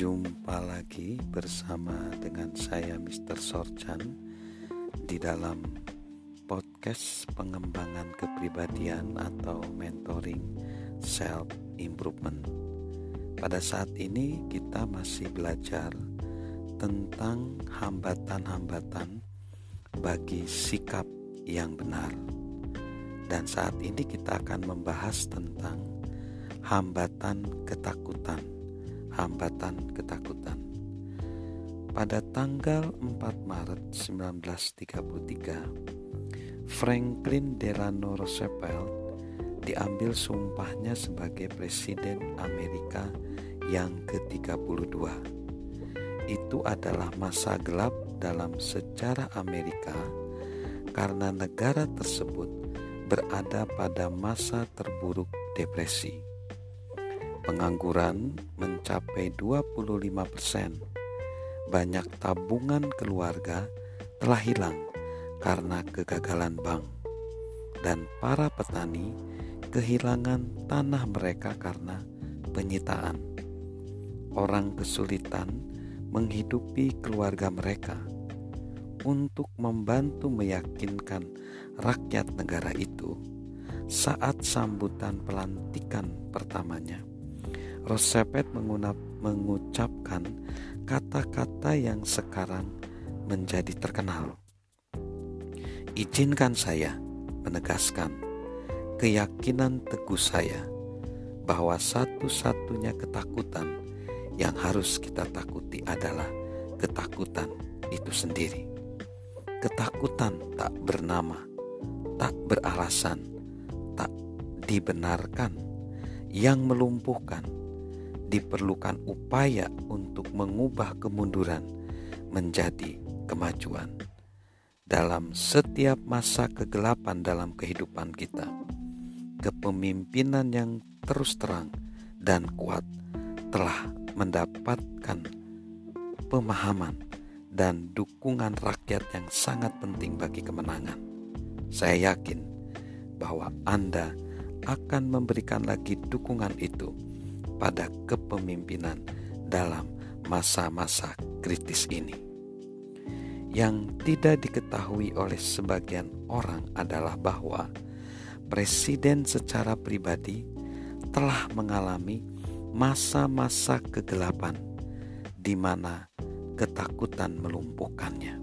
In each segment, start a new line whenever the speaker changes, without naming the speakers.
Jumpa lagi bersama dengan saya Mr. Sorchan di dalam podcast pengembangan kepribadian atau mentoring self improvement. Pada saat ini kita masih belajar tentang hambatan-hambatan bagi sikap yang benar. Dan saat ini kita akan membahas tentang hambatan ketakutan hambatan ketakutan. Pada tanggal 4 Maret 1933, Franklin Delano Roosevelt diambil sumpahnya sebagai Presiden Amerika yang ke-32. Itu adalah masa gelap dalam sejarah Amerika karena negara tersebut berada pada masa terburuk depresi pengangguran mencapai 25 persen. Banyak tabungan keluarga telah hilang karena kegagalan bank. Dan para petani kehilangan tanah mereka karena penyitaan. Orang kesulitan menghidupi keluarga mereka untuk membantu meyakinkan rakyat negara itu saat sambutan pelantikan pertamanya. Roosevelt mengucapkan kata-kata yang sekarang menjadi terkenal. Izinkan saya menegaskan keyakinan teguh saya bahwa satu-satunya ketakutan yang harus kita takuti adalah ketakutan itu sendiri. Ketakutan tak bernama, tak beralasan, tak dibenarkan, yang melumpuhkan diperlukan upaya untuk mengubah kemunduran menjadi kemajuan. Dalam setiap masa kegelapan dalam kehidupan kita, kepemimpinan yang terus terang dan kuat telah mendapatkan pemahaman dan dukungan rakyat yang sangat penting bagi kemenangan. Saya yakin bahwa Anda akan memberikan lagi dukungan itu pada kepemimpinan dalam masa-masa kritis ini. Yang tidak diketahui oleh sebagian orang adalah bahwa presiden secara pribadi telah mengalami masa-masa kegelapan di mana ketakutan melumpuhkannya.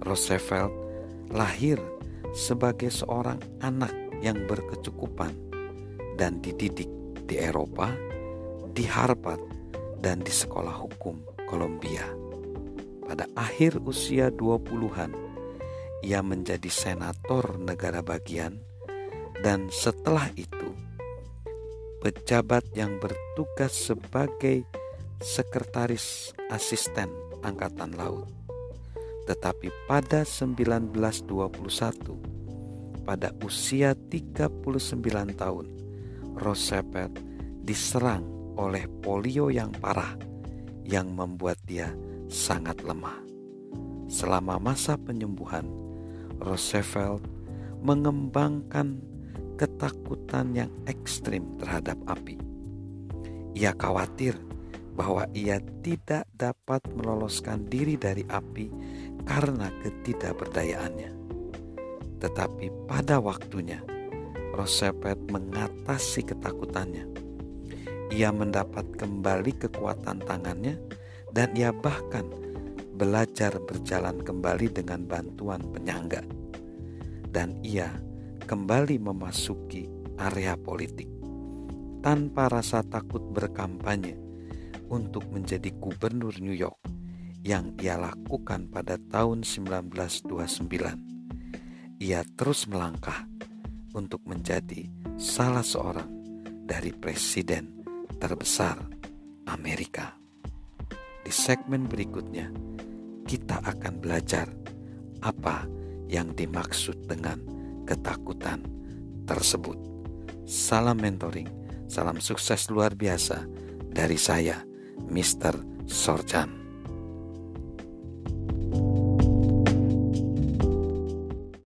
Roosevelt lahir sebagai seorang anak yang berkecukupan dan dididik di Eropa di Harvard dan di sekolah hukum Columbia. Pada akhir usia 20-an, ia menjadi senator negara bagian dan setelah itu pejabat yang bertugas sebagai sekretaris asisten angkatan laut. Tetapi pada 1921 pada usia 39 tahun Roosevelt diserang oleh polio yang parah yang membuat dia sangat lemah. Selama masa penyembuhan, Roosevelt mengembangkan ketakutan yang ekstrim terhadap api. Ia khawatir bahwa ia tidak dapat meloloskan diri dari api karena ketidakberdayaannya. Tetapi pada waktunya, Roosevelt mengatasi ketakutannya ia mendapat kembali kekuatan tangannya dan ia bahkan belajar berjalan kembali dengan bantuan penyangga. Dan ia kembali memasuki area politik tanpa rasa takut berkampanye untuk menjadi gubernur New York yang ia lakukan pada tahun 1929. Ia terus melangkah untuk menjadi salah seorang dari presiden terbesar Amerika. Di segmen berikutnya, kita akan belajar apa yang dimaksud dengan ketakutan tersebut. Salam mentoring, salam sukses luar biasa dari saya, Mr. Sorjan.